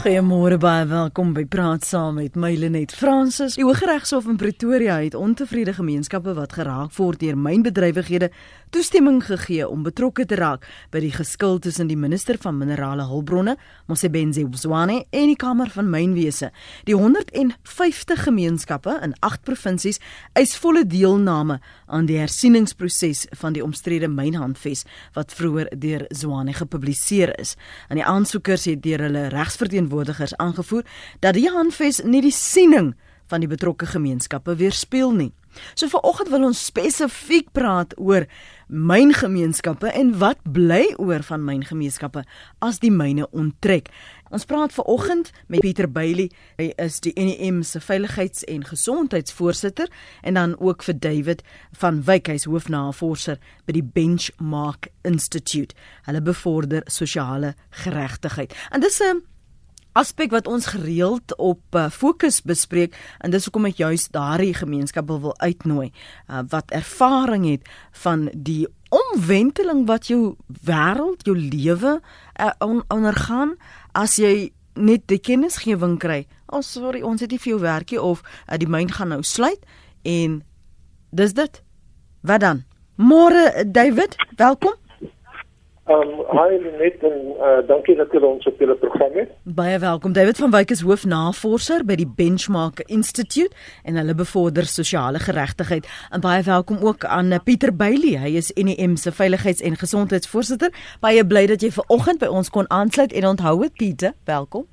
Goeiemôre baie welkom by Praat Saam met Mylenet Fransis. Die Hooggeregshof in Pretoria het ontevrede gemeenskappe wat geraak word deur mynbedrywighede toestemming gegee om betrokke te raak by die geskil tussen die minister van minerale hulpbronne, Mosebenzi Zwane, en die Kamer van Mynwese. Die 150 gemeenskappe in 8 provinsies eis volle deelname aan die hersieningsproses van die omstrede mynhandves wat vroeër deur Zwane gepubliseer is. En die aansoekers het deur hulle regsverteenwoordigers aangevoer dat die handves nie die siening van die betrokke gemeenskappe weerspieël nie. So vanoggend wil ons spesifiek praat oor myngemeenskappe en wat bly oor van myngemeenskappe as die myne onttrek. Ons praat vanoggend met Pieter Bailey. Hy is die NEM se veiligheids- en gesondheidsvoorsitter en dan ook vir David van Wyk, hy's hoofnavorser by die Benchmark Institute. Hulle bevorder sosiale geregtigheid. En dis 'n aspek wat ons gereeld op uh, fokus bespreek en dis hoekom ek juis daardie gemeenskappe wil uitnooi uh, wat ervaring het van die omwenteling wat jou wêreld, jou lewe uh, on, ondergaan as jy net die kennisgewing kry. Oh sorry, ons het nie vir jou werkie of uh, die myn gaan nou sluit en dis dit. Wat dan? Môre David, welkom. Um hi net en uh, dankie dat julle ons op julle program het. Baie welkom. David van Wyk is hoofnavorser by die Benchmark Institute en hulle bevorder sosiale geregtigheid. En baie welkom ook aan Pieter Bailey. Hy is NEM se veiligheids- en gesondheidsvoorsitter. Baie bly dat jy ver oggend by ons kon aansluit en onthou dit Pieter. Welkom.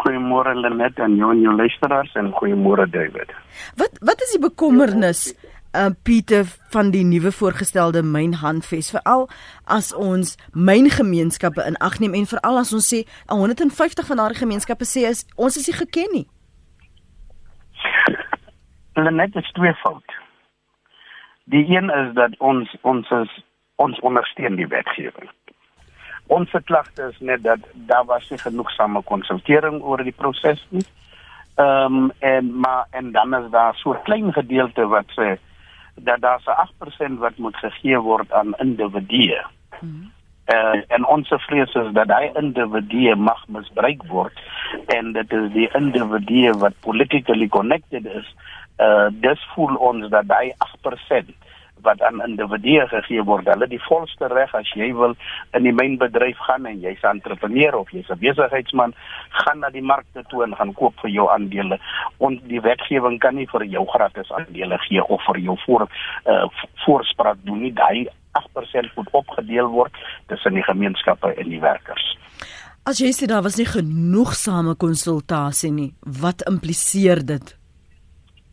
Goeiemôre Lenet en jou en jou luisteraars en goeiemôre David. Wat wat is die bekommernis? Ja, uh, Pieter van die nuwe voorgestelde mynhandves veral as ons myngemeenskappe in ag neem en veral as ons sê 150 van daardie gemeenskappe sê is ons is nie geken nie. Hulle net is twee fout. Die een is dat ons ons is ons ondersteun die wetgewing. Ons klagte is net dat daar was nie genoegsame konsultering oor die proses nie. Ehm um, en maar en dan is daar so 'n klein gedeelte wat sê dat daar se 8% wat moet gegee word aan individue. Hmm. Uh, en ons vrees is dat daai individue mag misbruik word en dit is die individue wat politically connected is. Uh dis voel ons dat daai 8% wat aan individue gegee word. Hulle die volste reg as jy wil in die mynbedryf gaan en jy's 'n entrepreneur of jy's 'n besigheidsman, gaan na die markte toe en gaan koop vir jou aandele. Ons die wetgewing kan nie vir jou gratis aandele gee of vir jou voor uh voorspraak doen nie. Daai 8% moet opgedeel word tussen die gemeenskappe en die werkers. As jy sê daar was nie genoegsame konsultasie nie, wat impliseer dit?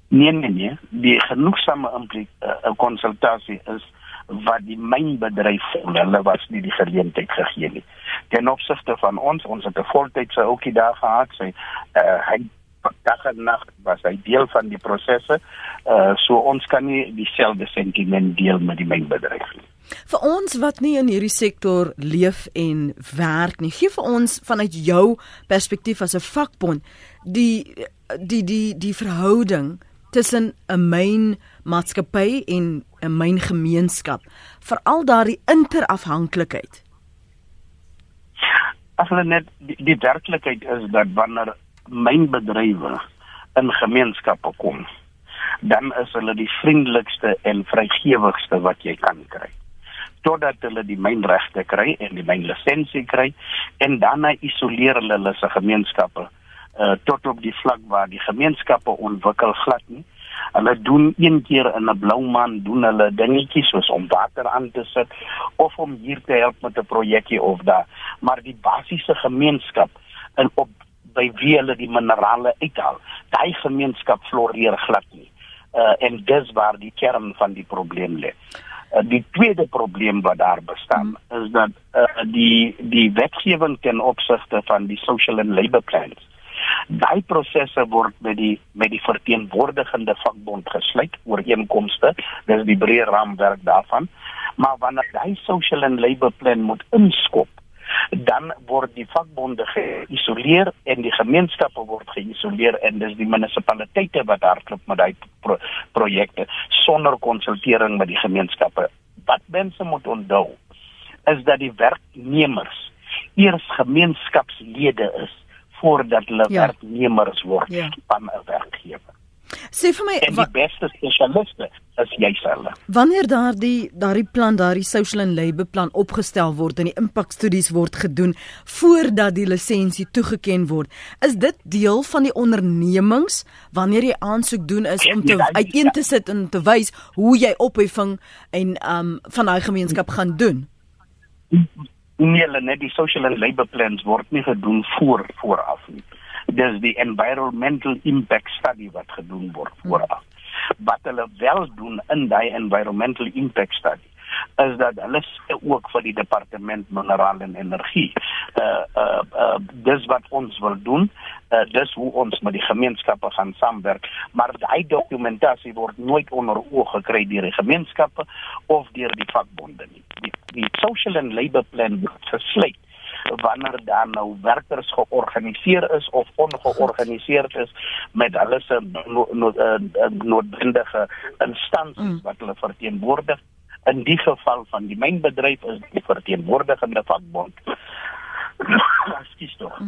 Nee nee nee, die genoegsame uh, konsultasie is wat die mynbedryf voel. Hulle was nie die geleentheid gegee nie. Ten opsigte van ons, ons het 'n voltydse ouetjie daar gehad, sy uh, hy dag en nag was hy deel van die prosesse. Uh so ons kan nie dieselfde sentiment deel met die mynbedryf nie. Vir ons wat nie in hierdie sektor leef en werk nie, gee vir ons vanuit jou perspektief as 'n vakbond die die die die verhouding tussen 'n myn maatskappy en 'n myn gemeenskap veral daardie interafhanklikheid as hulle net die, die werklikheid is dat wanneer mynbedrywe in gemeenskappe kom dan is hulle die vriendelikste en vrygewigste wat jy kan kry totdat hulle die mynregte kry en die mynlisensie kry en dan isoleer hulle hulle se gemeenskappe uh, tot op die vlak waar die gemeenskappe ontwikkel glad nie. Hulle doen een keer in 'n blou maan doen hulle dingetjies soos om water aan te sit of om hier te help met 'n projekkie of da, maar die basiese gemeenskap in op by wie hulle die minerale uithaal, daai gemeenskap floreer glad nie. Uh, en dis waar die kern van die probleem lê. Uh, die tweede probleem wat daar bestaan hmm. is dat uh, die die wetgewing ten opsigte van die social and labor plans Daai prosesse word met die met die verteenwoordigende vakbond gesluit ooreenkomste. Dis die breë raamwerk daarvan. Maar wanneer daai social and labor plan moet inskop, dan word die vakbonde geïsoleer en die gemeenskappe word geïsoleer en dis die munisipaliteite wat hardloop met daai pro projekte sonder konsultering met die gemeenskappe. Wat mense moet onthou is dat die werknemers eers gemeenskapslede is voordat hulle Ja. werknemers word Ja. van 'n werkgewer. Sê vir my En die beste spesialiste is jouself. wanneer daardie daardie plan, daardie social and labour plan opgestel word en die impakstudies word gedoen voordat die lisensie toegeken word, is dit deel van die ondernemings wanneer jy aansoek doen is om te Ja, uiteen te sit en te wys hoe jy opheffing en um van daai gemeenskap gaan doen. Nee, hulle net die social and labour plans word nie gedoen voor vooraf nie. Dis die environmental impact study wat gedoen word vooraf. Wat hulle wel doen in daai environmental impact study is dat hulle ook vir die departement minerale en energie. Uh uh, uh dis wat ons wil doen. Uh dis hoe ons met die gemeenskappe gaan saamwerk, maar daai dokumentasie word nooit onder oog gekry deur die gemeenskappe of deur die vakbonde nie. Die, die social and labour plan word gesluit wanneer daar nou werkers georganiseer is of ongeorganiseerd is met hulle se no, uh, noodwendige instansies wat hulle verteenwoordig. In die geval van die mynbedryf is die verteenwoordigende vakbond. Ekskuus tog.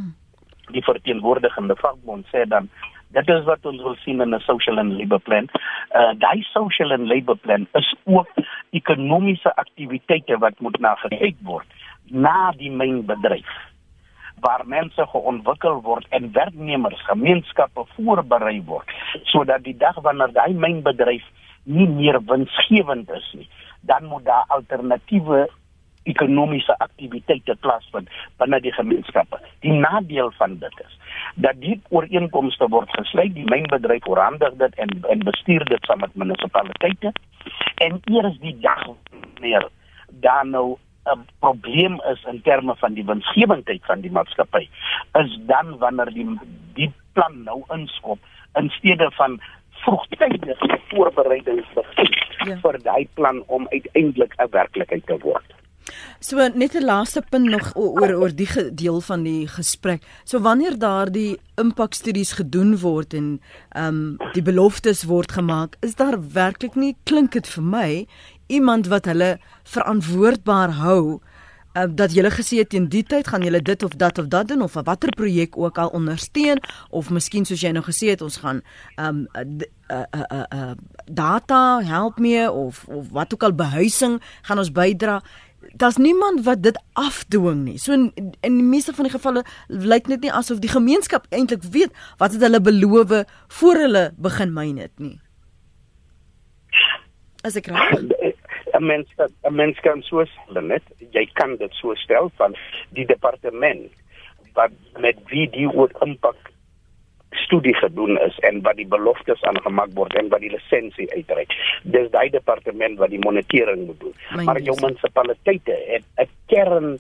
Die verteenwoordigende vakbond sê dan dit is wat ons wil sien in 'n social and labour plan. Uh daai social and labour plan is ook ekonomiese aktiwiteite wat moet na gekyk word na die mynbedryf waar mense geontwikkel word en werknemers gemeenskappe voorberei word sodat die dag wanneer daai mynbedryf nie meer winsgewend is nie dan moet daar alternatiewe ekonomiese aktiwiteite plaasvind binne die gemeenskappe. Die nadeel van dit is dat die ooreenkomste word gesluit, die mynbedryf oorhandig dit en en bestuur dit saam met munisipaliteite en eers die dag wanneer daar nou 'n probleem is in terme van die winsgewendheid van die maatskappy is dan wanneer die die plan nou inskop in steede van vroegtydige voorbereidings begin Ja. vir daai plan om uiteindelik 'n werklikheid te word. So net 'n laaste punt nog oor oor die deel van die gesprek. So wanneer daardie impakstudies gedoen word en ehm um, die beloftes word gemaak, is daar werklik nie klink dit vir my iemand wat hulle verantwoordbaar hou uh, dat julle gesê het teen die tyd gaan julle dit of dat of dat doen of 'n watter projek ook al ondersteun of miskien soos jy nou gesê het ons gaan ehm um, uh, uh, uh, uh, data help mee of of wat ook al behuising gaan ons bydra daar's niemand wat dit afdwing nie. So in, in die meeste van die gevalle lyk dit nie asof die gemeenskap eintlik weet wat het hulle beloof voor hulle begin myn dit nie. As ek reg. 'n mens 'n mens kan so stel net jy kan dit so stel van die departement wat met wie die oor impak studie gedoen is en wat die beloftes aangemaak word en wat die lisensie uitreik. Dis daai departement wat die monitering moet doen. Myn maar jou munisipaliteite het 'n kern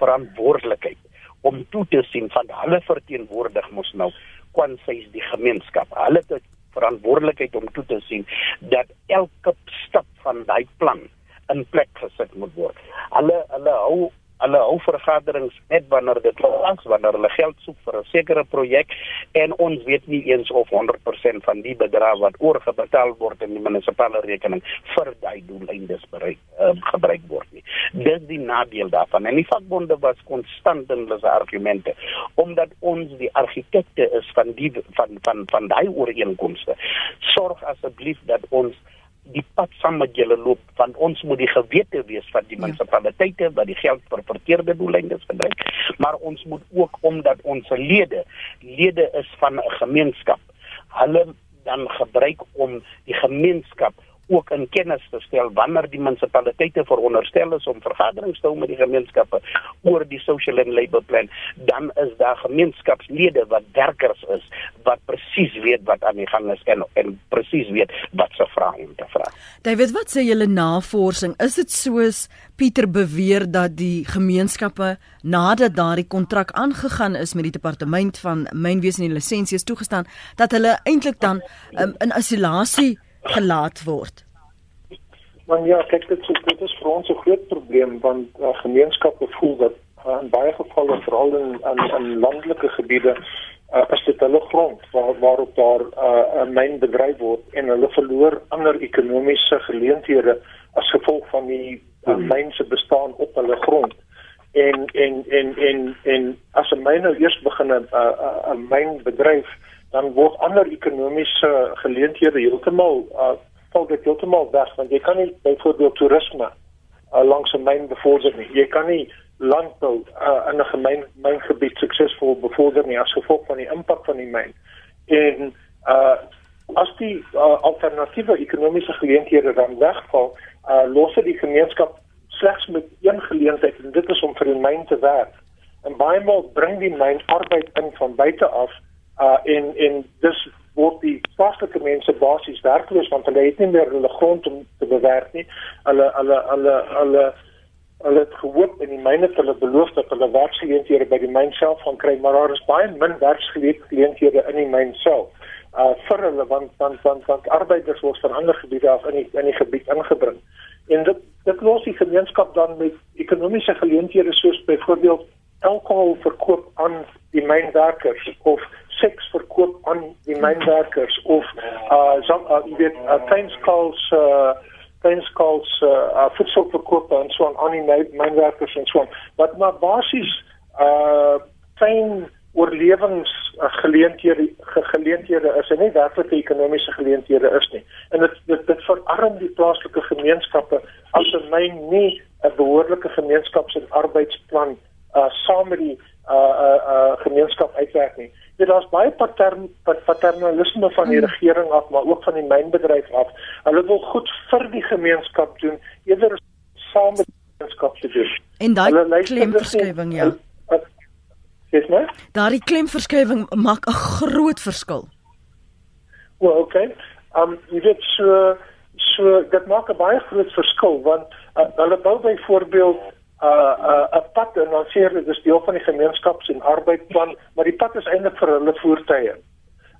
verantwoordelikheid om toe te sien van hulle verteenwoordig mos nou kwansys die gemeenskap. Hulle het 'n verantwoordelikheid om toe te sien dat elke stap van daai plan in plek gesit moet word. Hulle hulle hou hulle hou vergaderings net wanneer dit langs wanneer hulle geld soek vir 'n sekere projek en ons weet nie eens of 100% van die bedrag wat oorgebetaal word in die munisipale rekening vir daai doeleindes bereik uh, gebruik word nie. Dis die nadeel daarvan en die vakbonde was konstant in hulle argumente omdat ons die argitekte is van die van van van daai ooreenkomste. Sorg asseblief dat ons die pad saam met julle loop want ons moet die gewete wees van die Ja. munisipaliteite wat die geld vir verkeerde doeleindes gebruik maar ons moet ook omdat ons lede lede is van 'n gemeenskap hulle dan gebruik om die gemeenskap ook in kennis te stel wanneer die munisipaliteite veronderstel is om vergaderings te hou met die gemeenskappe oor die social and labour plan dan is daar gemeenskapslede wat werkers is wat presies weet wat aan die gang is en en presies weet wat se vrae om te vra. David, wat sê julle navorsing? Is dit soos Pieter beweer dat die gemeenskappe nadat daardie kontrak aangegaan is met die departement van mynwese en die lisensie is toegestaan dat hulle eintlik dan um, in isolasie gelaat word? Want ja, kyk dit is dit is vir ons 'n groot probleem want uh, gemeenskappe voel dat uh, in baie gevalle veral in in, in landelike gebiede uh, is dit hulle grond waar waarop daar 'n uh, 'n myn bedryf word en hulle verloor ander ekonomiese geleenthede as gevolg van die uh, myn se bestaan op hulle grond en en en en en as 'n myn nou eers begin 'n 'n mynbedryf dan word ander ekonomiese geleenthede heeltemal uh, val dit heeltemal weg want jy kan nie byvoorbeeld toerisme uh, langs 'n myn bevorder nie. Jy kan nie landbou uh, in 'n gemeen myngebied suksesvol bevorder nie as gevolg van die impak van die myn. En uh as die uh, alternatiewe ekonomiese geleenthede dan wegval, uh los dit die gemeenskap slegs met een geleentheid en dit is om vir die myn te werk. En baie maal bring die myn arbeid in van buite af uh en en dis word die plaaslike mense basies werkloos want hulle het nie meer hulle grond om te bewerk nie. Hulle hulle hulle hulle hulle het gehoop en die myne het hulle beloof dat hulle werksgeleenthede by die myn self gaan kry, maar daar is baie min werksgeleenthede in die myn self. Uh vir hulle want want want, want arbeiders word van ander gebiede af in die in die gebied ingebring. En dit dit los die gemeenskap dan met ekonomiese geleenthede soos byvoorbeeld alkohol verkoop aan die mynwerkers of seks verkoop aan die mynwerkers of uh so uh, jy weet uh, kleinskaals uh kleinskaals uh voedselverkoop en so aan aan die mynwerkers en so aan wat maar basies uh klein oorlewingsgeleenthede geleenthede is en nie werklike ekonomiese geleenthede is nie. En dit dit dit verarm die plaaslike gemeenskappe as 'n myn nie 'n behoorlike gemeenskaps- en arbeidsplan uh saam met die uh uh, uh gemeenskap uitwerk nie. Dit daar's baie patern paternalisme van die hmm. regering af, maar ook van die mynbedryf af. Hulle wil goed vir die gemeenskap doen eerder saam met die gemeenskap te doen. En daai klemverskywing ja. Dis maar. Daardie klemverskywing maak 'n groot verskil. Well, okay. Um jy weet so so dit maak 'n baie groot verskil want uh, hulle bou byvoorbeeld uh 'n uh, pad en dan sê hulle dis deel van die gemeenskaps- en arbeidsplan, maar die pad is eintlik vir hulle voertuie.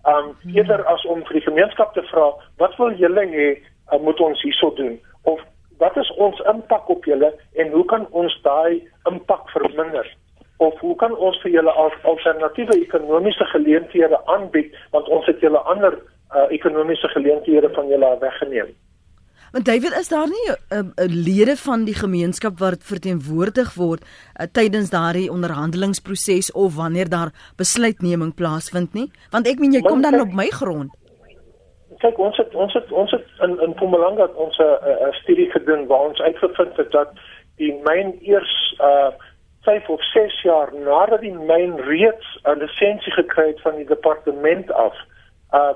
Um eerder as om vir die gemeenskap te vra, wat wil julle hê uh, moet ons hierso doen of wat is ons impak op julle en hoe kan ons daai impak verminder? Of hoe kan ons vir julle alternatiewe ekonomiese geleenthede aanbied want ons het julle ander uh, ekonomiese geleenthede van julle weggeneem? Want David, is daar nie 'n uh, uh, lede van die gemeenskap wat verteenwoordig word uh, tydens daardie onderhandelingsproses of wanneer daar besluitneming plaasvind nie? Want ek meen jy kom dan op my grond. Kyk, ons het ons het ons het in in Mpumalanga ons 'n uh, uh, studie gedoen waar ons uitgevind het dat die myn eers uh 5 of 6 jaar nadat die myn reeds 'n lisensie gekry het van die departement af uh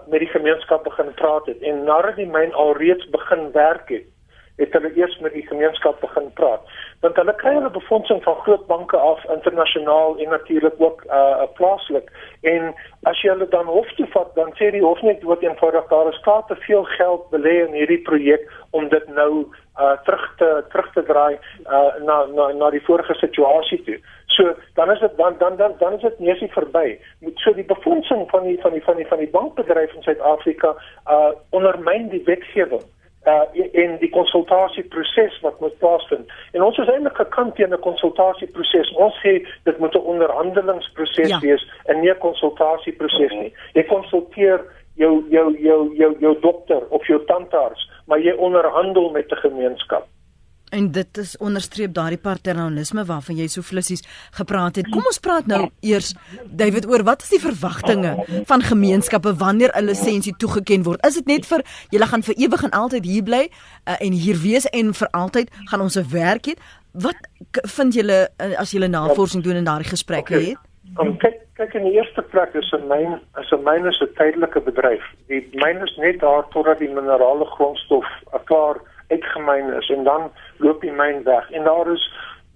met die gemeenskap begin praat het. En nadat die myn alreeds begin werk het het hulle eers met die gemeenskap begin praat. Want hulle kry hulle befondsing van groot banke af internasionaal en natuurlik ook uh plaaslik. En as jy hulle dan hof toe vat dan sê die hof net wat eenvoudig daar is skaap te veel geld belê in hierdie projek om dit nou uh terug te terug te draai uh na na na die vorige situasie toe So dan is dit dan dan dan dan is dit neusie verby. Met so die befondsing van die van die van die van die bankbedryf in Suid-Afrika uh ondermyn die wetgewing uh in die konsultasieproses wat moet plaasvind. En ons is eintlik gekant teen 'n konsultasieproses. Ons sê dit moet 'n onderhandelingsproses ja. wees en nie 'n konsultasieproses nie. Jy konsulteer jou jou jou jou jou dokter of jou tandarts, maar jy onderhandel met 'n gemeenskap. En dit is onderstreep daardie paternalisme waarvan jy so flissies gepraat het. Kom ons praat nou eers David oor wat is die verwagtinge van gemeenskappe wanneer 'n lisensie toegeken word? Is dit net vir julle gaan vir ewig en altyd hier bly uh, en hier wees en vir altyd gaan ons 'n werk hê? Wat vind julle uh, as julle navorsing doen en daardie gesprekke okay. het? Om kyk kyk in die eerste plek is 'n myn is 'n myn is 'n tydelike bedryf. Die myn is net daar totdat die minerale grondstof klaar uitgemyn is en dan loop die myn weg. En daar is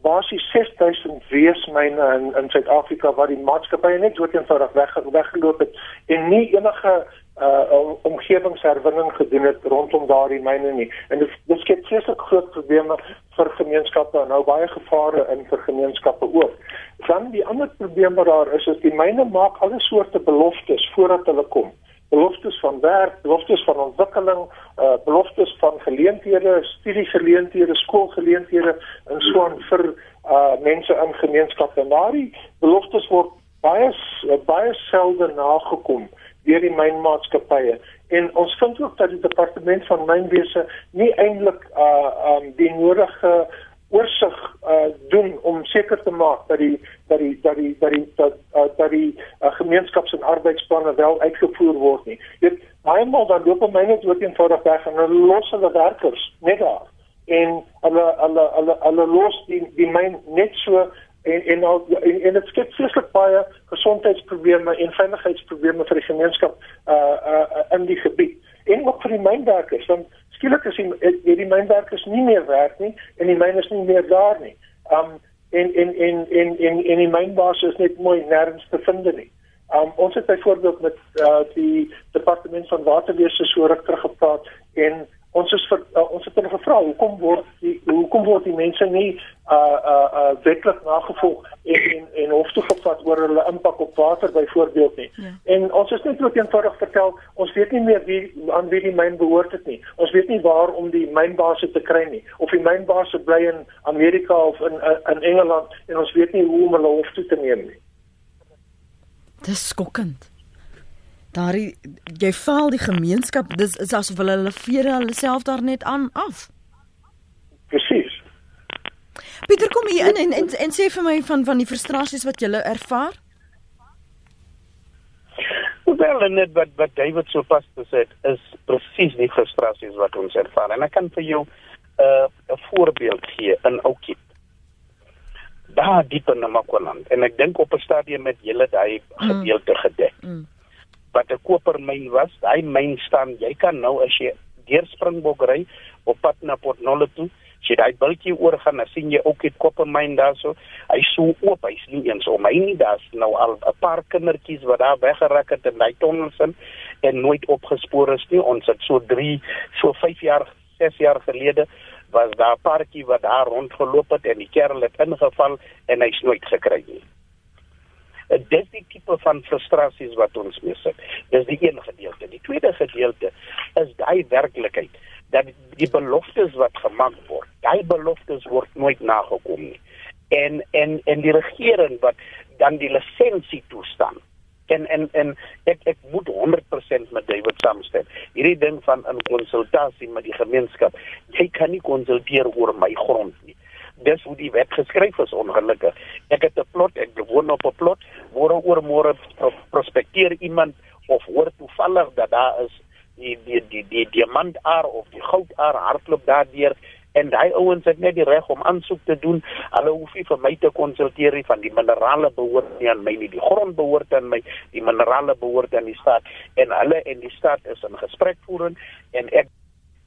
basies 6000 weesmyne in in Suid-Afrika waar die maatskappye net dood eenvoudig weg weggeloop het en nie enige uh omgewingsherwinning gedoen het rondom daardie myne nie. En dit dit skep vreeslik groot probleme vir gemeenskappe en nou baie gevare in vir gemeenskappe ook. Dan die ander probleem wat daar is is die myne maak alle soorte beloftes voordat hulle kom beloftes van werk, beloftes van ontwikkeling, uh beloftes van geleenthede, studiegeleenthede, skoolgeleenthede en so aan vir uh mense in gemeenskappe. En daardie beloftes word baie baie selde nagekom deur die mynmaatskappye. En ons vind ook dat die departement van mynwese nie eintlik uh um die nodige oorsig uh doen om seker te maak dat die dat die dat die dat die dat uh, dat die uh, gemeenskaps- en arbeidsplanne wel uitgevoer word nie. Jy weet, baie maal dan loop my net ook eenvoudig weg en hulle los hulle werkers net daar. En hulle hulle hulle hulle los die die myn net so en en al en, en dit skep vreeslik baie gesondheidsprobleme en veiligheidsprobleme vir die gemeenskap uh uh in die gebied en ook vir die mynwerkers want skielik is die het die mynwerkers nie meer werk nie en die myn is nie meer daar nie. Um en en en en en en die mynbaas is net mooi nêrens te vind nie. Um ons het byvoorbeeld met uh die departement van waterwese so ruk terug gepraat en ons is vir uh, ons het hulle gevra hoekom word die hoekom word die mense nie uh uh, uh wetlik nagevolg en en, hof toe gevat oor hulle impak op water byvoorbeeld nie. Ja. En ons is net ook eenvoudig vertel ons weet nie meer wie aan wie die myn behoort het nie. Ons weet nie waar om die mynbase te kry nie of die mynbase bly in Amerika of in in Engeland en ons weet nie hoe om hulle hof toe te neem nie. Dis skokkend daardie jy val die gemeenskap dis is asof hulle hulle vere hulle self daar net aan af. Presies. Pieter kom hier in en, en en sê vir my van van die frustrasies wat jy ervaar. Wel, net wat wat David so pas gesê het is presies die frustrasies wat ons ervaar en ek kan vir jou 'n uh, voorbeeld gee in Oukiep. Daar diep in Namakwaland en ek dink op 'n stadium met julle daai mm. gedeelte gedek. Mm wat 'n kopermyn was. Daai myn staan, jy kan nou as jy deur Springbok ry op pad na Port Nolloth, as jy daai bultjie oorgaan, dan sien jy ook die kopermyn daarso. Hy sou oop, hy's nie eens om my nie, daar's nou al 'n paar kindertjies wat daar weggerak het in daai tonnels in en nooit opgespoor is nie. Ons het so 3, so 5 jaar, 6 jaar gelede was daar 'n paartjie wat daar rondgeloop het en die kerel het ingeval en hy's nooit gekry nie. Dit is die tipe van frustrasies wat ons mee sit. Dis die een gedeelte. Die tweede gedeelte is daai werklikheid dat die beloftes wat gemaak word, daai beloftes word nooit nagekom nie. En en en die regering wat dan die lisensie toestaan. En en en ek ek moet 100% met David saamstem. Hierdie ding van 'n konsultasie met die gemeenskap, jy kan nie konsulteer oor my grond nie dis hoe die wet geskryf is ongelukkig. Ek het 'n plot, ek woon op 'n plot, môre oor môre prospekteer iemand of hoor toevallig dat daar is die die die die diamantaar of die goudaar hardloop daardeur en daai ouens het net die reg om aansoek te doen. Hulle hoef nie vir my te konsulteer nie van die minerale behoort nie aan my nie. Die grond behoort aan my, die minerale behoort aan die staat en hulle en die staat is in gesprek voerend en ek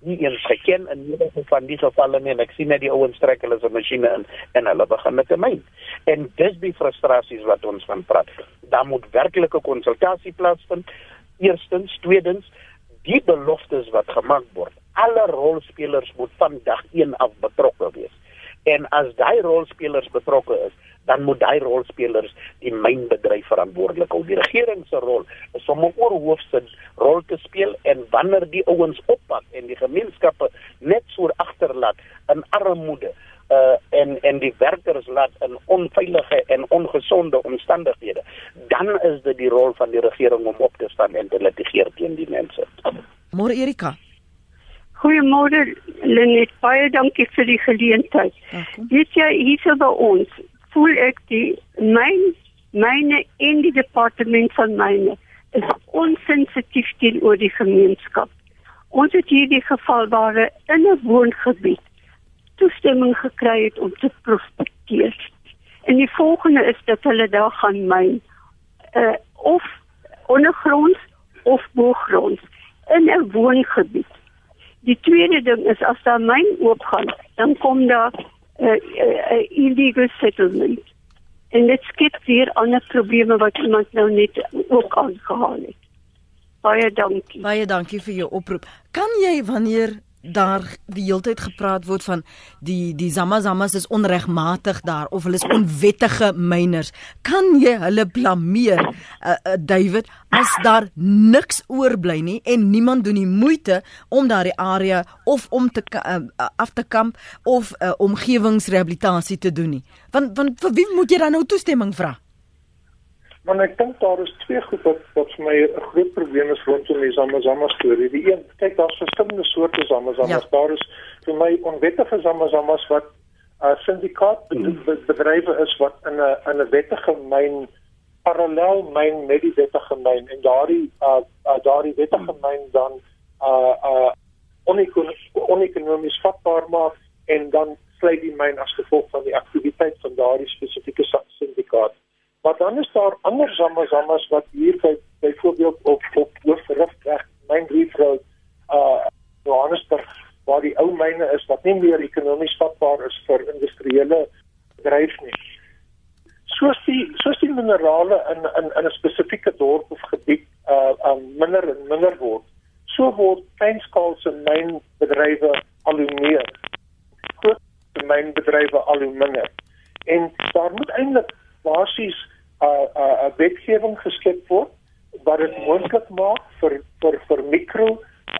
nie eens geken in enige van die gevalle nie en ek sien net die ouens trek hulle se masjiene in en hulle begin met 'n myn. En dis die frustrasies wat ons van praat. Daar moet werklike konsultasie plaasvind. Eerstens, tweedens, die beloftes wat gemaak word. Alle rolspelers moet van dag 1 af betrokke wees. En as daai rolspelers betrokke is, dan moet daai rolspelers die mynbedryf verantwoordelik hou. Die regering se rol is om 'n oorhoofse rol te speel en wanneer die ouens oppad en die gemeenskappe net so agterlaat in armoede uh en en die werkers laat in onveilige en ongesonde omstandighede dan is dit die rol van die regering om op te staan en te litigeer teen die mense. Môre Erika. Goeiemôre Lenet, baie dankie vir die geleentheid. Dit jy hier by ons voel ek die myn myne in die departement van myne is onsensitief teenoor die gemeenskap. Ons het hierdie geval waar in 'n woongebied toestemming gekry het om te prospekteer. En die volgende is dat hulle daar gaan myn uh of ondergronds of boogronds in 'n woongebied. Die tweede ding is as daar myn oopgaan, dan kom daar 'n uh, uh, uh, illegal settlement. En dit skep weer ander probleme wat iemand nou net ook aangehaal het. Baie dankie. Baie dankie vir jou oproep. Kan jy wanneer daar die hele tyd gepraat word van die die Zamazamas is onregmatig daar of hulle is onwettige myners. Kan jy hulle blameer, uh, uh, David, as daar niks oorbly nie en niemand doen die moeite om daardie area of om te uh, af te kamp of uh, omgewingsrehabilitasie te doen nie. Want want vir wie moet jy dan nou toestemming vra? Maar ek dink daar is twee goed wat wat vir my 'n groot probleem is rondom die Zamazama storie. Die een, kyk daar's verskillende soorte Zamazamas. Ja. Daar is vir my onwettige Zamazamas wat uh, syndikaat bedrywe is wat in 'n in 'n wettige myn parallel myn met die wettige myn en daardie uh, uh, daardie wettige myn dan uh uh onekonomies vatbaar maak en dan sluit die myn as gevolg van die aktiwiteit van daardie spesifieke syndikaat. Maar dan is daar ander samazammas wat hier by byvoorbeeld op op hoofrug reg myn reefroad uh Johannesburg waar die ou myne is wat nie meer ekonomies vatbaar is vir industriële bedryf nie. Soos die soos die minerale in in in 'n spesifieke dorp of gebied uh um, minder en minder word, so word kleinskaalse mynbedrywe al hoe meer. Groot mynbedrywe al hoe minder. En daar moet eintlik basies 'n uh, 'n uh, 'n wetgewing geskep word wat dit moontlik maak vir vir vir mikro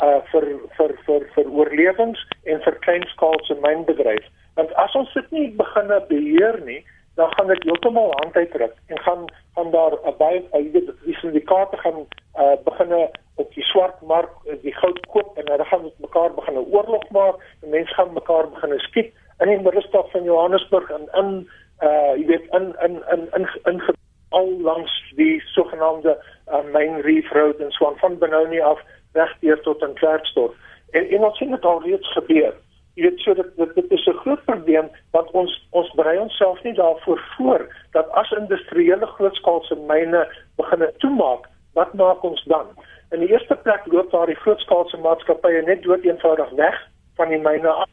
uh vir vir vir vir oorlewings en vir kleinskaalse mynbedryf. Want as ons dit nie begin beheer nie, dan gaan dit heeltemal hand uitdruk en gaan gaan daar 'n baie jy weet die syndikaate gaan uh begin op die swart mark die goud koop en hulle gaan met mekaar begin 'n oorlog maak en mense gaan mekaar begin skiet in die middestad van Johannesburg en in uh jy weet in in in in, in, in al langs die sogenaamde uh, Main Reef Road en Swan van Benoni af regdeur tot in Klerksdorp. En en ons sien dit al reeds gebeur. Jy weet so dat dit, dit is 'n groot probleem dat ons ons berei onsself nie daarvoor voor dat as industriële grootskaalse myne begin toemaak, wat maak ons dan? In die eerste plek loop daardie grootskaalse maatskappye net dood eenvoudig weg van die myne af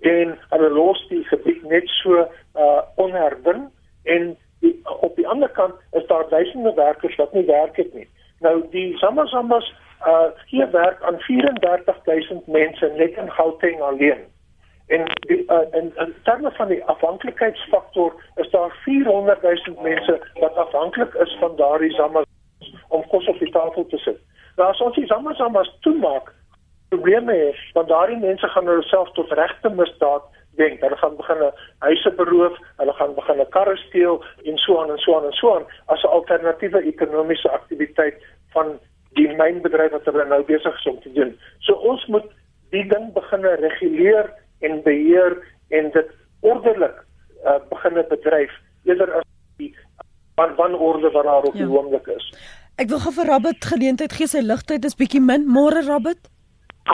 en hulle los die gebied net so uh onherwin en die, op die ander kant is daar duisende werkers wat nie werk het nie. Nou die Samasamas uh gee werk aan 34000 mense net in Gauteng alleen. En die, uh, in in terme van die afhanklikheidsfaktor is daar 400 000 mense wat afhanklik is van daardie Samasamas om kos op die tafel te sit. Nou as ons die Samasamas toemaak, probleme is want daardie mense gaan hulle self tot regte misdaad dink. Hulle gaan begin huise beroof, hulle gaan begin karre steel en so aan en so aan en so aan as 'n alternatiewe ekonomiese aktiwiteit van die mynbedryf wat hulle nou besig is om te doen. So ons moet die ding begin reguleer en beheer en dit ordelik uh, begin bedryf eerder as die van wanorde wat daar op die ja. oomblik is. Ek wil gou vir Rabbit geleentheid gee sy ligtheid is bietjie min. Môre Rabbit.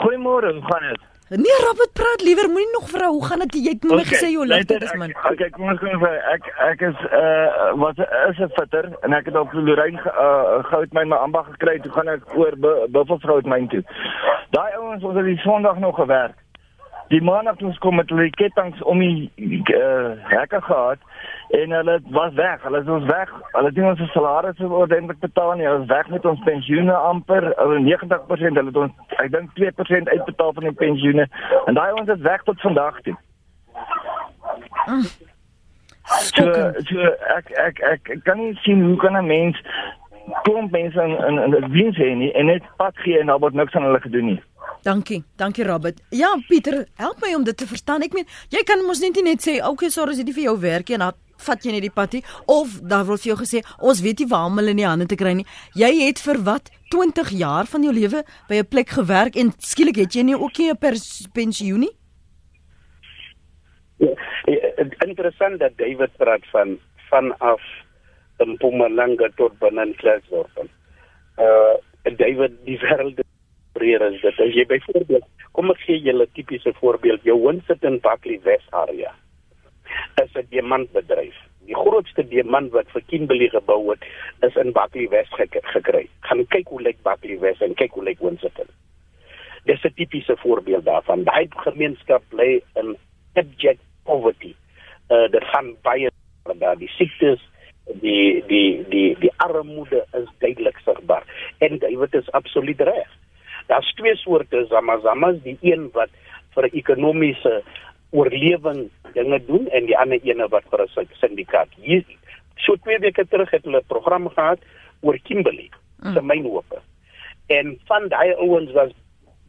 Goeiemôre, hoe gaan dit? Nee, Robert praat liewer moenie nog vra hoe gaan dit? Jy het my okay, gesê jou ligte is min. Okay, kom ons gaan vir ek ek is uh wat is 'n fitter en ek het op Lorraine uh goud my my ambag gekry. Toe gaan ek oor Buffelvrouw het myn toe. Daai ouens ons het die Sondag nog gewerk. Die maandag toe ons kom met hulle kettinge om die uh hekke gehad en hulle was weg. Hulle is ons weg. Hulle het nie ons salarisse ordentlik betaal nie. Hulle is weg met ons pensioene amper. Hulle 90% hulle het ons ek dink 2% uitbetaal van die pensioene. En daai ons is weg tot vandag toe. So, so ek, ek ek ek kan nie sien hoe kan 'n mens kom mense in in in die diens hê nie en net pad gee en daar word niks aan hulle gedoen nie. Dankie. Dankie Robert. Ja, Pieter, help my om dit te verstaan. Ek meen, jy kan mos net nie net sê, "Oké, okay, sorry, as dit vir jou werk en dan vat jy net die patty of daar word vir jou gesê ons weet nie waar om hulle in die hande te kry nie. Jy het vir wat 20 jaar van jou lewe by 'n plek gewerk en skielik het jy nie ook nie 'n pensioen nie? Ja, interessant dat David praat van vanaf Mpumalanga tot Benantlasdorp. Uh David die wêreld breër is dit. As jy byvoorbeeld, kom ek gee julle 'n tipiese voorbeeld. Jou woon sit in Buckley West area is 'n diamantbedryf. Die grootste diamant wat vir Kimberley gebou word, is in Buckley West gek gekry. Gaan kyk hoe lyk Buckley West en kyk hoe lyk Winston. Dis 'n tipiese voorbeeld daarvan. Daai gemeenskap bly in abject poverty. Uh dit gaan baie daar die siektes die die die die armoede is duidelik sigbaar en dit is absoluut reg. Daar's twee soorte zamazamas, die een wat vir ekonomiese oorlewing dinge doen en die ander ene wat vir 'n syndikaat. Hier so twee weke terug het hulle 'n program gehad oor Kimberley mm. se mynhope. En van daai ouens was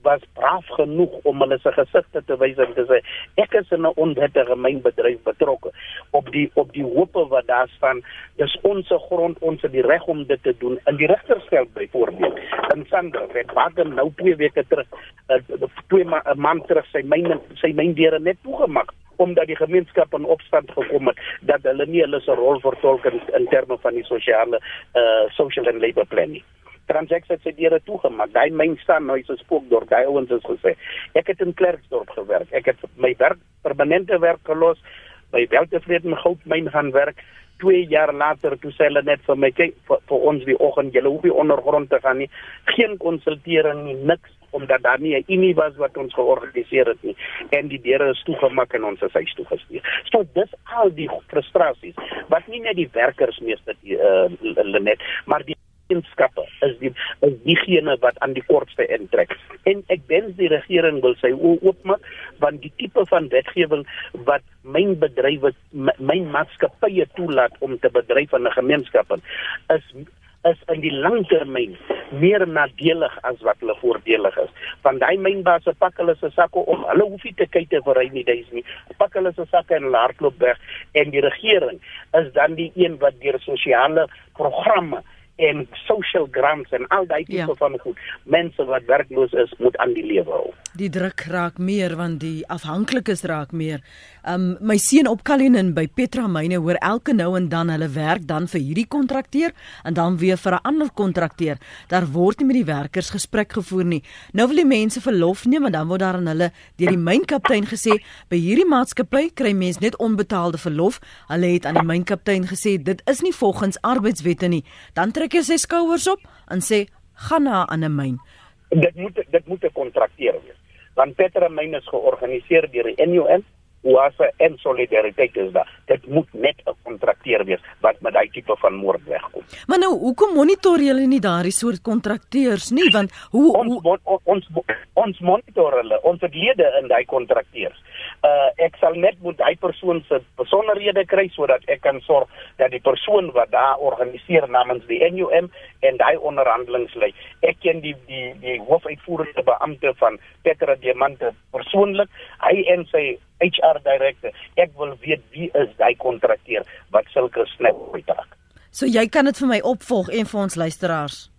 was braaf genoeg om hulle se gesigte te wys en te sê ek is in 'n onwettige mynbedryf betrokke op die op die hope wat daar staan dis ons grond ons het die reg om dit te doen in die regtersveld byvoorbeeld in Sandra het Baden nou twee weke terug uh, twee ma maand terug sy myn sy myndeure net toegemaak omdat die gemeenskap in opstand gekom het dat hulle nie hulle se rol vertolk in, in terme van die sosiale uh social and labor planning. Transeks het sy deure toegemaak. Daai myn staan nou is 'n spookdorp. Daai ouens het gesê, ek het in Klerksdorp gewerk. Ek het my werk permanente werk gelos by Weltevreden Goudmyn gaan werk. 2 jaar later toe sê hulle net vir my kyk vir, vir ons die oggend jy hoef nie ondergrond te gaan nie. Geen konsultering nie, niks omdat daar nie 'n unie was wat ons georganiseer het nie en die deure is toegemaak en ons is huis toe gestuur. So dis al die frustrasies wat nie net die werkers meeste uh, Lenet, maar die gemeenskappe is die is diegene wat aan die kortste intrek. En ek wens die regering wil sy oopmaak want die tipe van wetgewing wat myn bedrywe myn maatskappye toelaat om te bedryf in 'n gemeenskap is is in die langtermyn meer nadelig as wat hulle voordelig is. Want daai mynbase pak hulle se sakke om. Hulle hoef nie te kyk te vir hy nie, dis nie. Pak hulle se sakke en hardloop weg en die regering is dan die een wat deur sosiale programme en social grants en al daai tipe ja. van goed. Mense wat werkloos is, moet aan die lewe hou. Die druk raak meer want die afhanklikes raak meer. Um my seun op Kalinin by Petra Myne hoor elke nou en dan hulle werk dan vir hierdie kontrakteur en dan weer vir 'n ander kontrakteur. Daar word nie met die werkers gesprek gevoer nie. Nou wil die mense verlof neem en dan word daar aan hulle deur die mynkaptein gesê by hierdie maatskappy kry mense net onbetaalde verlof. Hulle het aan die mynkaptein gesê dit is nie volgens arbeidswette nie. Dan trek hy sy skouers op en sê gaan na 'n ander myn. Dit moet dit moet 'n kontrakteur wees. Want Petra Myn is georganiseer deur die NUM Oase en solidariteit is daar. Dit moet net 'n kontrakteur wees wat met daai tipe van moord wegkom. Maar nou, hoekom monitor julle nie daardie soort kontrakteurs nie? Want hoe ons hoe... ons ons monitor hulle, ons het lede in daai kontrakteurs. Uh ek sal net moet daai persoon se besonderhede kry sodat ek kan sorg dat die persoon wat daar organiseer namens die NUM en daai onderhandelings lei. Ek ken die die die hoofuitvoerende beampte van Petra Diamante persoonlik. Hy en sy HR direkteur. Ek wil weet wie is daai kontrakteur wat sulke snap uittrek. So jy kan dit vir my opvolg en vir ons luisteraars.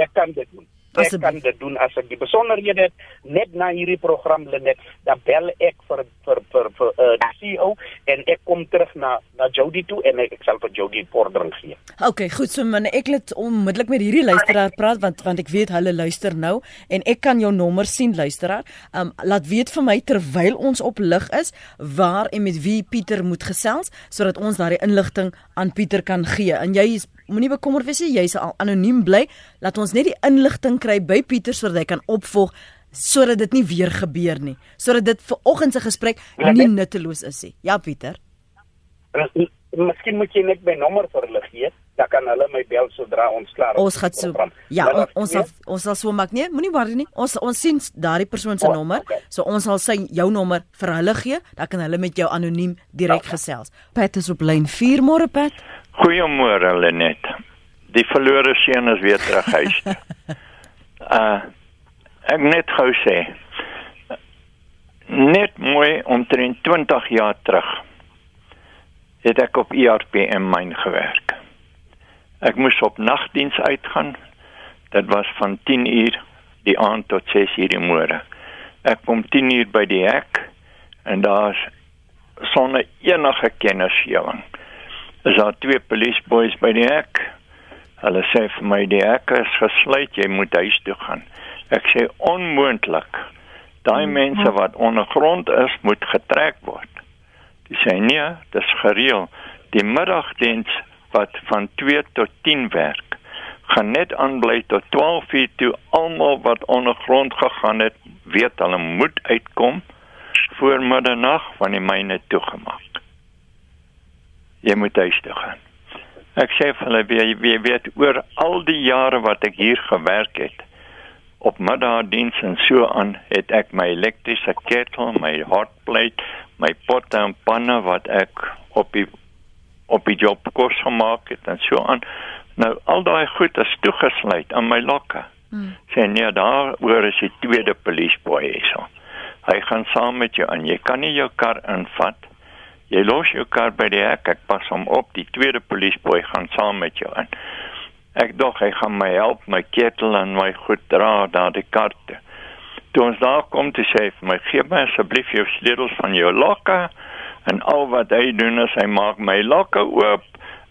Ek kan dit doen. Ek Asseblief. kan dit doen as ek die besonderhede net na hierdie program net dan bel ek vir vir vir vir uh, die CEO en ek kom terug na na Jody toe en ek, ek sal vir Jody vordering gee. OK, goed, so man, ek het onmiddellik met hierdie luisteraar praat want want ek weet hulle luister nou en ek kan jou nommer sien luisteraar. Um laat weet vir my terwyl ons op lig is waar en met wie Pieter moet gesels sodat ons daardie inligting aan Pieter kan gee. En jy is moenie bekommerd wees nie, jy sal anoniem bly. Laat ons net die inligting kry by Pieter sodat hy kan opvolg sodat dit nie weer gebeur nie. Sodat dit vir oggend se gesprek nie nutteloos is nie. Ja Pieter. Miskien moet jy net my nommer vir hulle gee. Dan kan hulle my bel sodra ons klaar is. Ons gaan so. Ja, on, ons sal ons sal so maak nie. Moenie worry nie. Ons ons sien daardie persoon se oh, nommer. Okay. So ons sal sy jou nommer vir hulle gee. Dan kan hulle met jou anoniem direk okay. gesels. Pat is op lyn 4 môre Pat. Goeiemôre Lenet. Die verlore seun is weer terug huis. uh ek net gou sê net mooi omtrent 20 jaar terug het ek op ERPM myn gewerk. Ek moes op nagdiens uitgaan. Dit was van 10 uur die aand tot 6 uur die môre. Ek kom 10 uur by die hek en daar's sonder enige kennisgewing is daar twee polisboeis by die hek. Hulle sê vir my die hek is gesluit, jy moet huis toe gaan. Ek sê onmoontlik. Daai hmm. mense wat ondergrond is, moet getrek word. Dis sê nee, dis gereël. Die middagdiens wat van 2 tot 10 werk, gaan net aanbly tot 12 uur toe almal wat ondergrond gegaan het, weet hulle moet uitkom voor middernag van die myne toegemaak jy moet huis toe gaan. Ek sê vir hulle wie wie weet oor al die jare wat ek hier gewerk het op middagdiens en so aan het ek my elektriese ketel, my hotplate, my potte en panne wat ek op die op die job kos gemaak het en so aan. Nou al daai goed is toegesluit aan my lokke. Hmm. Sê nee, daar oor is die tweede polisboy hierso. Hy gaan saam met jou en jy kan nie jou kar invat Jy los jou kar by die hek, ek pas hom op, die tweede polisboy gaan saam met jou in. Ek dog hy gaan my help my ketel en my goed dra na die karte. Toe ons daar kom te sê vir my, gee my asseblief jou sleutels van jou lokke en al wat hy doen is hy maak my lokke oop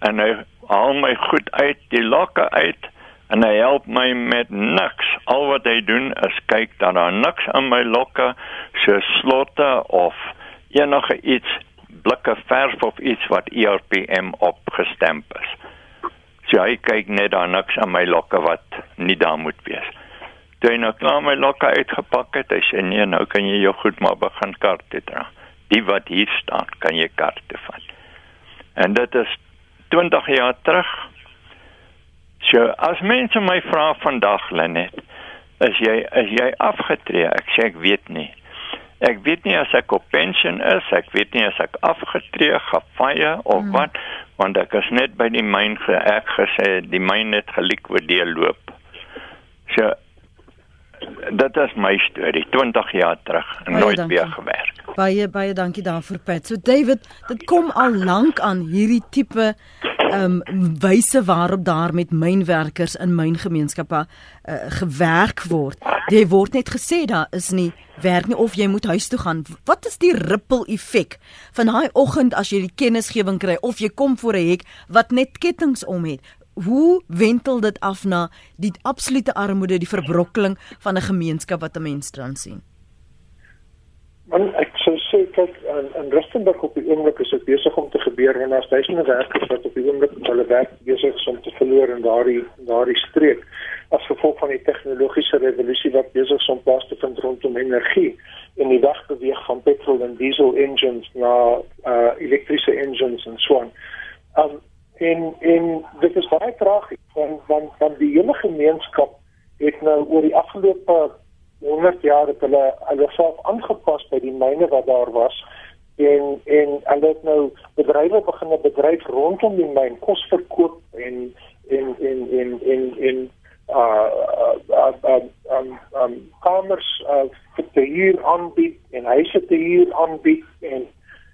en hy haal my goed uit die lokke uit en hy help my met niks. Al wat hy doen is kyk dat daar niks aan my lokke so slotte of enige iets blikke verf of iets wat ERPM opgestamp is. So hy kyk net daar niks aan my lokke wat nie daar moet wees. Toe hy nou klaar my lokke uitgepak het, hy sê nee, nou kan jy jou goed maar begin kaarte dra. Die wat hier staan, kan jy kaarte vat. En dit is 20 jaar terug. So as mense my vra vandag Lenet, is jy is jy afgetree? Ek sê ek weet nie. Ek weet nie as ek op pensioen is, ek weet nie as ek afgetree, gefire of hmm. wat, want ek is net by die myn geëk gesê die myn het gelikwideer loop. So dit is my storie 20 jaar terug en nooit weer gewerk. Baie baie dankie daarvoor Pat. So David, dit kom al lank aan hierdie tipe ehm um, wyse waarop daar met mynwerkers in myngemeenskappe uh, gewerk word. Jy word net gesê daar is nie werk nie of jy moet huis toe gaan. Wat is die ripple effek van daai oggend as jy die kennisgewing kry of jy kom voor 'n hek wat net kettinge om het? Hoe wentel dit af na die absolute armoede, die verbrokkeling van 'n gemeenskap wat 'n mens dan sien? Man, ek sê kyk in, in Rustenburg op die oomblik is dit besig om te gebeur en daar's duisende werkers wat op die oomblik hulle werk besig is om te verloor in daardie daardie streek as gevolg van die tegnologiese revolusie wat besig is om plaas te vind rondom energie en die weg beweeg van petrol en diesel engines na uh, elektriese engines en so aan. Um en en dit is baie tragies want want van die hele gemeenskap het nou oor die afgelope 100 jaar het hulle hulle self aangepas by die myne wat daar was en en hulle het nou bedrywe begin 'n bedryf rondom die myn kos verkoop en en en en en en uh um um um kamers uh te huur aanbied en huise te huur aanbied en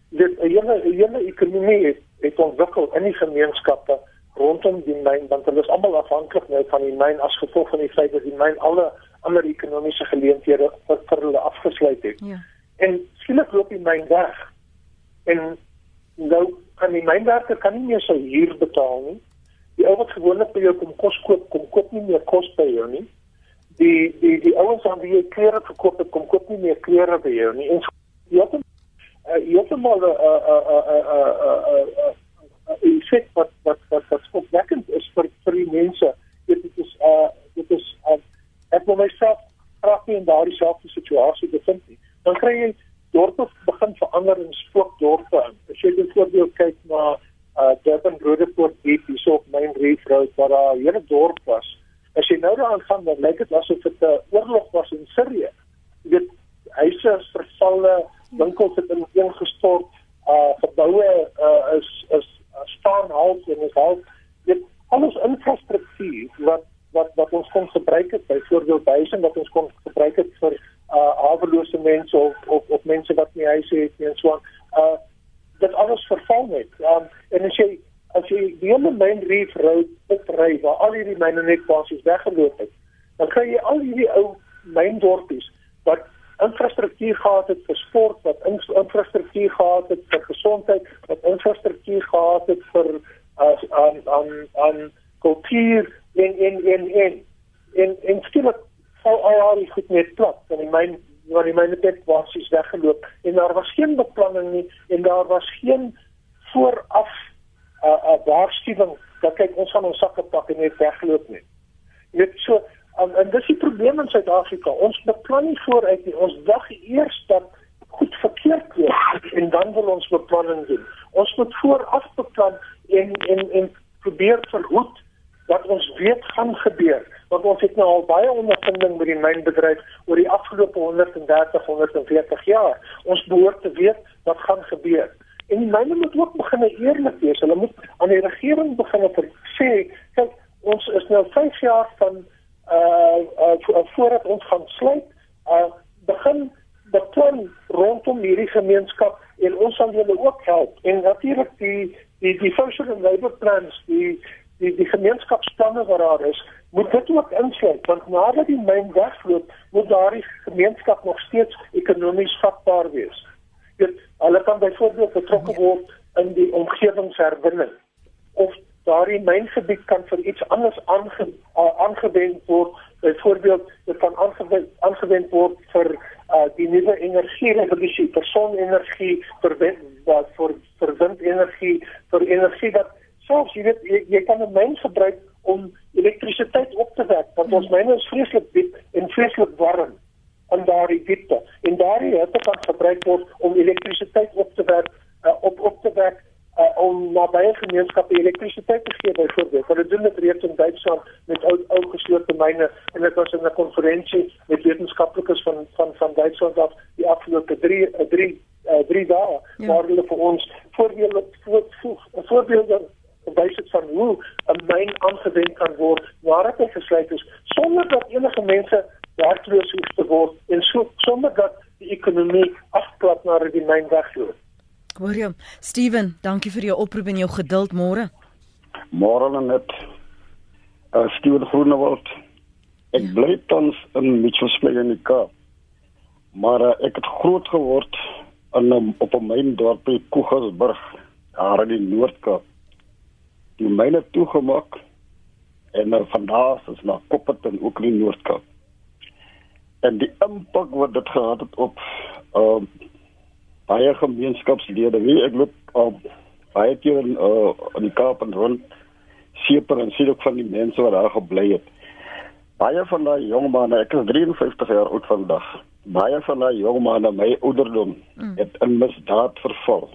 dit 'n hele 'n hele ekonomie het, het ontwikkel in die gemeenskappe rondom die myn want hulle is almal afhanklik nou van die myn as gevolg van die feit dat die myn alle ander ekonomiese geleenthede vir, vir hulle afgesluit het. Ja. En skielik loop die myn weg. En nou kan die mynwerker kan nie meer sy huur betaal nie. Die ou wat gewoonlik by jou kom kos koop, kom koop nie meer kos by jou nie. Die die die ouens aan wie jy klere verkoop het, kom koop nie meer klere by jou nie. En jy het 'n jy het 'n 'n 'n 'n 'n effek wat wat wat wat skokwekkend is vir vir die mense. Dit is uh dit is uh, ek wil myself graag nie in daardie selfde situasie bevind nie. Dan kry jy dorpe begin verander in spookdorpe. As jy byvoorbeeld kyk na uh Durban Roodepoort Diep, hier so op Main Reef Road waar daar 'n hele dorp was. As jy nou daaraan gaan, dan lyk dit asof dit 'n oorlog was in Sirië. Jy weet, huise is vervalle, winkels het ineengestort, uh geboue uh is is staan half en is half dit alles infrastruktuur wat wat wat ons kon gebruik het byvoorbeeld huise wat ons kon gebruik het vir uh havelose mense of of of mense wat nie huise het nie en so aan uh dit alles verval net um, en as jy as jy die hele main reef road opry waar al hierdie myne net basies weggeloop het dan kry jy al hierdie ou myn dorpies wat infrastruktuur gehad het vir sport wat in, infrastruktuur gehad het vir gesondheid wat infrastruktuur gehad het vir uh aan aan aan kultuur en en en en en en skielik val al die goed net plat en die myn waar die myne net basies weggeloop en daar was geen beplanning nie en daar was geen vooraf 'n uh, 'n uh, waarskuwing dat kyk ons gaan ons sakke pak en net weggeloop nie. Jy weet so en, en dis die probleem in Suid-Afrika. Ons beplan nie vooruit nie. Ons wag eers dat goed verkeerd loop en dan wil ons beplanning doen. Ons moet vooraf beplan en en en probeer verhoed wat ons weet gaan gebeur want ons het nou al baie ondervinding met die mynbedryf oor die afgelope 130 140 jaar. Ons behoort te weet wat gaan gebeur. En die myne moet ook begin eerlik wees. Hulle moet aan die regering begin sê kyk ons is nou 5 jaar van uh, uh voordat ons gaan sluit uh begin beplan rondom hierdie gemeenskap en ons sal julle ook help. En natuurlik die die die social and labor plans die die die gemeenskapsplanne wat daar is, moet dit ook insluit want nadat die myn wegloop, moet daardie gemeenskap nog steeds ekonomies vatbaar wees. Dit hulle kan byvoorbeeld betrokke word in die omgewingsherwinning of daardie myngebied kan vir iets anders aange, uh, aangewend word. Byvoorbeeld, dit kan aangewend aangewend word vir uh, die nuwe energie revolusie, vir sonenergie, vir wat vir vir windenergie, vir energie wat selfs jy weet jy, jy kan 'n myn gebruik om elektrisiteit op te wek want ons myne is vreeslik diep en vreeslik warm in daardie diepte en daardie hitte kan gebruik word om elektrisiteit op te wek uh, op op te wek uh, om nabye gemeenskappe elektrisiteit te gee byvoorbeeld. Hulle doen dit reeds in Duitsland met ou ou geslote myne en dit was in 'n konferensie met wetenskaplikes van van van Duitsland af die afgelope 3 3 uh, 3 dae ja. waar hulle vir ons voorbeelde voor, voor, voorbeelde wys dit van hoe 'n myn aangewend kan word waar dit gesluit is sonder dat enige mense werkloos hoef te word en so sonder dat die ekonomie afklap nadat die myn wegloop. Hoor jy, Steven, dankie vir jou oproep en jou geduld môre. Môre net. Uh Steven Groenewald. Ek ja. bly tans in Mitchells Plain in die Kaap. Maar uh, ek het groot geword in 'n op 'n myn dorp by Koegersburg, daar in die Noord-Kaap. Die myne toegemaak en uh, van daar is na Kopperton ook in Noord-Kaap. En die impak wat dit gehad het op uh baie gemeenskapslede. Wie ek loop op baie keer in uh, in die Kaap en rond seeper en sien ook van die mense wat daar gebly het. Baie van daai jong manne, ek is 53 jaar oud vandag. Baie van daai jong manne my ouderdom mm. het in misdaad verval.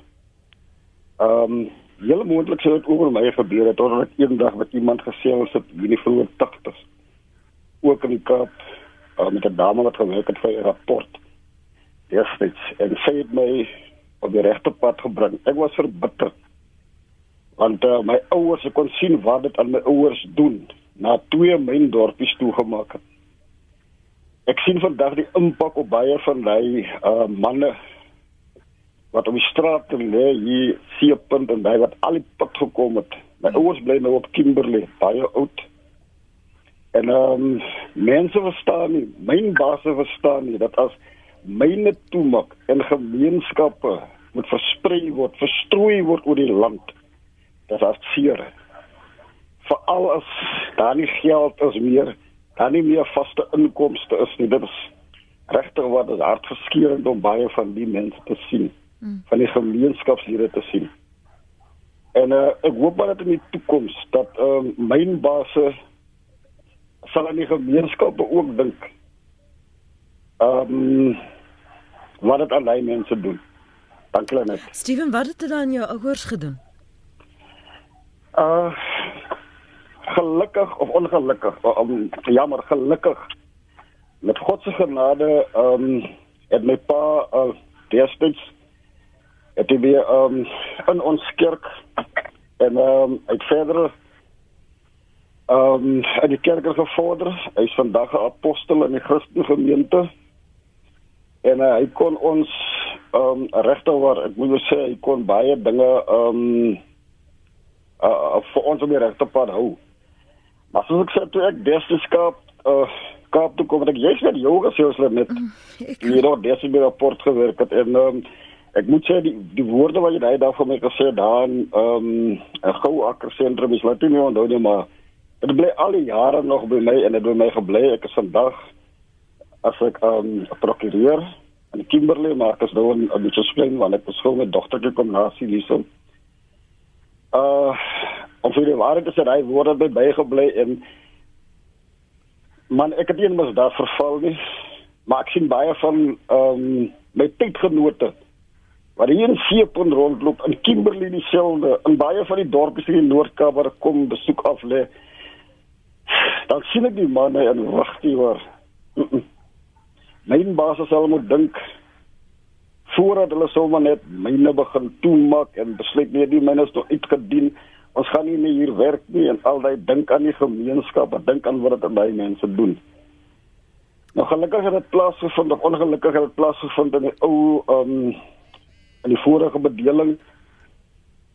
Ehm um, Julle moontlik sou dit oor my gebeur het totdat eendag met iemand gesels het in die vroeë 80s. Ook in die Kaap uh, met 'n dame wat gewerk het vir 'n rapport destyds en sy het my op die regte pad gebring. Ek was verbitter. Want uh, my ouers kon sien wat dit aan my ouers doen na twee myn dorpies toegemaak het. Ek sien vandag die impak op baie van daai uh, manne wat op die straat lê hier seepunt en daai wat al die pad gekom het. My ouers bly nou op Kimberley, baie oud. En ehm um, mense verstaan nie, myn baase verstaan nie dat as myne toemaak en gemeenskappe moet versprei word, verstrooi word oor die land. Dit is seer. Veral as daar nie geld is meer, daar nie meer vaste inkomste is nie. Dit is regtig wat hartverskeurende om baie van die mense te sien, mm. van die gemeenskapslede te sien. En uh, ek hoop maar dat in die toekoms dat ehm uh, mynbase sal aan die gemeenskappe ook dink. Ehm um, wat dit aan daai mense doen. Dankie net. Steven, wat het dit aan jou ouers gedoen? Uh gelukkig of ongelukkig, um, jammer gelukkig. Met God se genade, ehm um, het my pa uh destyds het hy weer ehm um, in ons kerk en ehm um, uit verder ehm um, in die kerk gevorder. Hy's vandag 'n apostel in die Christelike gemeente en uh, hy kon ons ehm um, regtoor ek moet sê hy kon baie dinge ehm um, uh, vir ons op die regte pad hou. Maar soos ek sê toe ek Desterskap uh Kaap toe kom ek jy's met yoga soos net hier op dese by rapport gewerk het en um, ek moet sê die die woorde wat jy daai dag vir my gesê daar in ehm um, 'n goue akker sentrum is laat nie onthou nie maar dit bly al die jare nog by my en dit by my gebly ek is vandag as ek um prokureur in Kimberley maar ek is nou 'n bietjie spring want ek beskoor met dogtertjie kom na sie hierso. Uh of vir die ware dis hy word by bygebly en man ek het nie mos daar verval nie. Maar ek sien baie van um my tydgenote wat hier in Seepon rondloop in Kimberley dieselfde in baie van die dorpies in die Noord-Kaap waar ek kom besoek af lê. Dan sien ek die manne en wag die hoor. Myn basis sal moet dink voordat hulle sommer net myne begin toemaak en besluit nee die myne is nog uitgedien ons gaan nie meer hier werk nie en al daai dink aan die gemeenskap en dink aan wat dit aan daai mense doen nou gelukkig het dit plaasgevind of ongelukkig het dit plaasgevind in die ou um in die vorige bedeling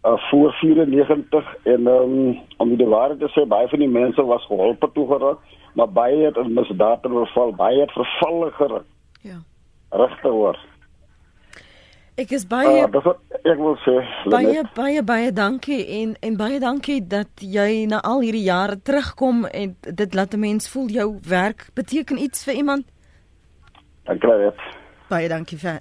uh voor 94 en um om die waarheid te sê baie van die mense was geholpe toe geraak maar baie het in misdaad verval, baie het vervalle geruk. Ja. Regte hoor. Ek is baie uh, wat ek wil sê. Baie baie baie dankie en en baie dankie dat jy na al hierdie jare terugkom en dit laat 'n mens voel jou werk beteken iets vir iemand. Dankie baie. Baie dankie vir.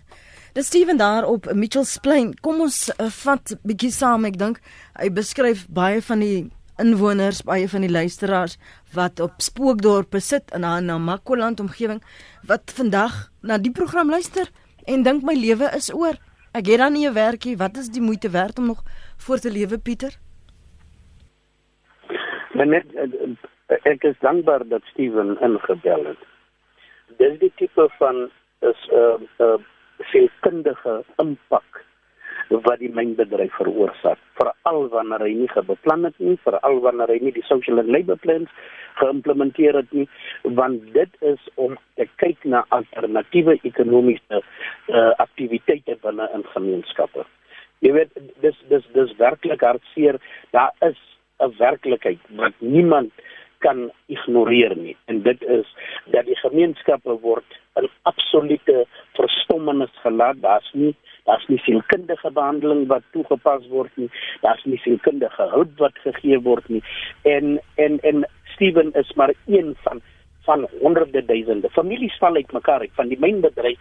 Dis Steven daar op Mitchells Plain. Kom ons uh, vat bietjie saam. Ek dink hy beskryf baie van die inwoners, baie van die luisteraars wat op Spookdorp sit in 'n Namakoland omgewing wat vandag na die program luister en dink my lewe is oor. Ek het dan nie 'n werkie. Wat is die moeite werd om nog voort te lewe, Pieter? Net eh, ek is dankbaar dat Steven ingebel het. Dis die tipe van is 'n uh, uh, sielkundige impak wat die mynbedryf veroorsaak. Veral wanneer hy nie beplan het nie veral wanneer hy nie die social and labor plans geïmplementeer het nie want dit is om te kyk na alternatiewe ekonomiese uh, aktiwiteite binne in gemeenskappe. Jy weet dis dis dis werklik hartseer. Daar is 'n werklikheid wat niemand kan ignoreer nie. En dit is dat die gemeenskappe word in absolute verstommenis gelaat. Daar's nie daar's nie sielkundige behandeling wat toegepas word nie. Daar's nie sielkundige hulp wat gegee word nie. En en en Steven is maar een van van honderde duisende. Families val uit van die mynbedryf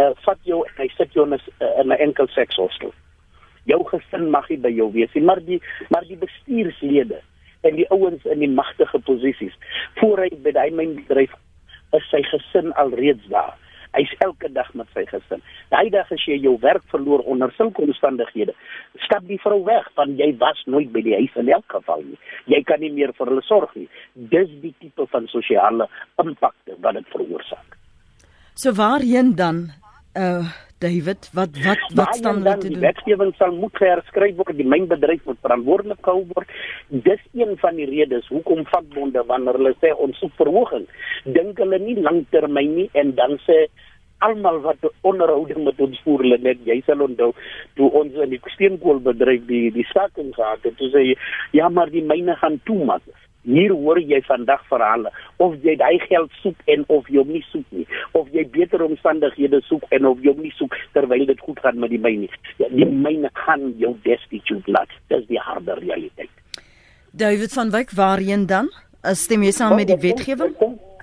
uh, vat jou en hy sit jou in 'n 'n enkel seks hostel jou gesin mag nie by jou wees nie maar die maar die bestuurslede en die ouens in die magtige posisies voor hy by daai mynbedryf is sy gesin alreeds daar Hy's elke dag met sy gesin. Daai dag as jy jou werk verloor onder sulke omstandighede, stap die vrou weg want jy was nooit by die huis in elk geval nie. Jy kan nie meer vir hulle sorg nie. Dis die tipe van sosiale impakte wat dit veroorsaak. So waarheen dan uh David, wat wat wat staan hulle te doen? Die wetgewing sal moet herskryf word, die mynbedryf moet verantwoordelik gehou word. Dis een van die redes hoekom vakbonde wanneer hulle sê ons soek verhoging, dink hulle nie langtermyn nie en dan sê almal wat onderhouding met ons voer hulle net jy sal onthou toe ons in die steenkoolbedryf die die staking gehad het, toe sê ja maar die myne gaan toemaak hier hoor jy vandag verhale. Of jy daai geld soek en of jy hom nie soek nie. Of jy beter omstandighede soek en of jy hom nie soek terwyl dit goed gaan met die myne. Ja, die myne kan jou destitute laat. Dis die harde realiteit. David van Wyk waarheen dan? Stem jy saam met die wetgewing?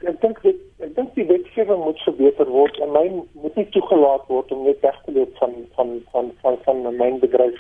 ek dink ek dink die wetgewing moet verbeter word en myn moet nie toegelaat word om net weg te loop van van van van van, myn bedryf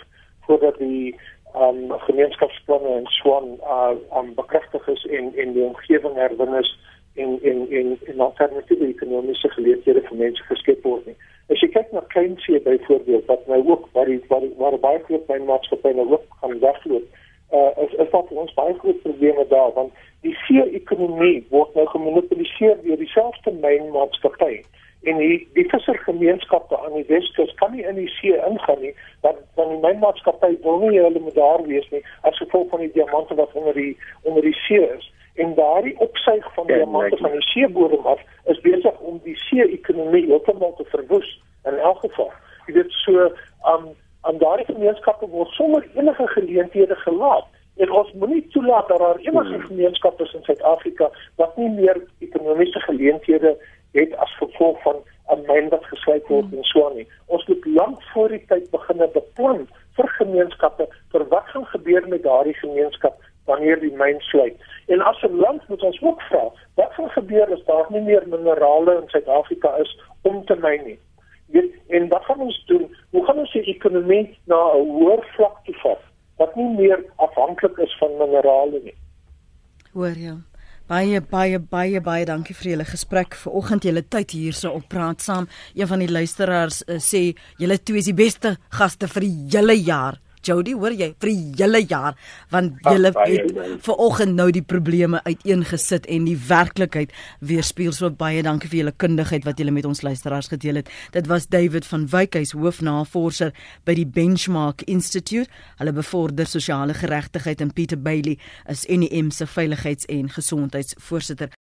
voordat die um gemeenskapsplanne en swan uh um bekragtig is en en die omgewing herwin is en en en en alternatiewe ekonomiese geleenthede vir mense geskep word nie. As jy kyk na kleinvee byvoorbeeld wat nou ook waar die waar, waar baie groot mynmaatskappye nou ook gaan wegloop, uh is is daar vir ons baie groot probleme daar want die vee-ekonomie word nou gemonitoriseer deur dieselfde mynmaatskappye en die die vissergemeenskappe aan die Weskus kan nie in die see ingaan nie want van die mynmaatskappy wil nie hulle moet daar wees nie as gevolg van die diamante wat onder die onder die see is. En daardie opsuig van die diamante van die seebodem af is besig om die see-ekonomie heeltemal te verwoes in elk geval. Jy weet so um, aan daardie gemeenskappe word sonder enige geleenthede gelaat. En ons moenie toelaat dat daar enige hmm. gemeenskappe in Suid-Afrika wat nie meer ekonomiese geleenthede het as gevolg van 'n myn wat gesluit word en so aan nie. Ons moet lank voor die tyd begin beplan vir gemeenskappe vir wat gaan gebeur met daardie gemeenskap wanneer die myn sluit. En as 'n land moet ons ook vra, wat gaan gebeur as daar nie meer minerale in Suid-Afrika is om te myn nie? Weet, en wat gaan ons doen? Hoe gaan ons die ekonomie na 'n hoër vlak toe vat wat nie meer afhanklik is van minerale nie? Hoor jy? Ja. Baie baie baie baie dankie vir julle gesprek vanoggend julle tyd hierso op praat saam. Een van die luisteraars uh, sê julle twee is die beste gaste vir die hele jaar. Jody, hoor jy vir die hele jaar want julle het vanoggend nou die probleme uiteengesit en die werklikheid weerspieël so baie dankie vir julle kundigheid wat julle met ons luisteraars gedeel het. Dit was David van Wyk, hy's hoofnavorser by die Benchmark Institute. Hulle bevorder sosiale geregtigheid en Pieter Bailey is NEM se veiligheids- en gesondheidsvoorsitter.